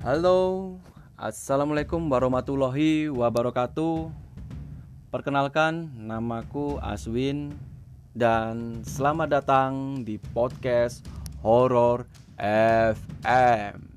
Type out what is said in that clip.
Halo, Assalamualaikum warahmatullahi wabarakatuh. Perkenalkan, namaku Aswin dan selamat datang di podcast Horror FM.